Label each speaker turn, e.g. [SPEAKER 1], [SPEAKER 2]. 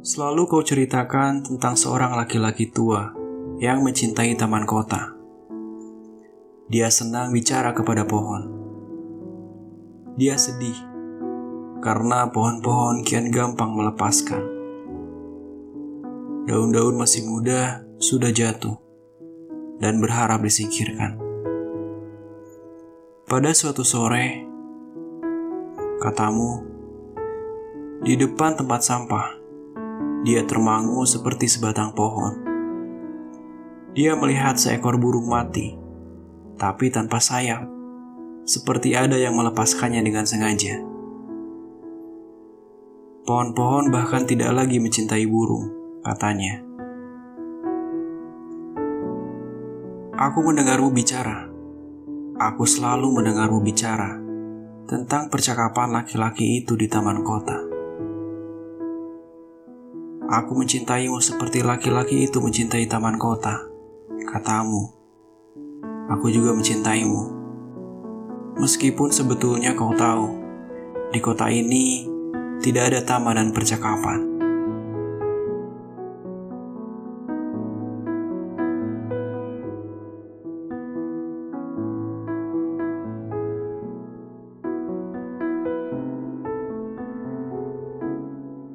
[SPEAKER 1] Selalu kau ceritakan tentang seorang laki-laki tua yang mencintai taman kota. Dia senang bicara kepada pohon. Dia sedih karena pohon-pohon kian gampang melepaskan. Daun-daun masih muda sudah jatuh dan berharap disingkirkan. Pada suatu sore, katamu, di depan tempat sampah, dia termangu seperti sebatang pohon. Dia melihat seekor burung mati, tapi tanpa sayap, seperti ada yang melepaskannya dengan sengaja. Pohon-pohon bahkan tidak lagi mencintai burung, katanya. Aku mendengarmu bicara Aku selalu mendengarmu bicara tentang percakapan laki-laki itu di taman kota. Aku mencintaimu seperti laki-laki itu mencintai taman kota, katamu. Aku juga mencintaimu. Meskipun sebetulnya kau tahu, di kota ini tidak ada taman dan percakapan.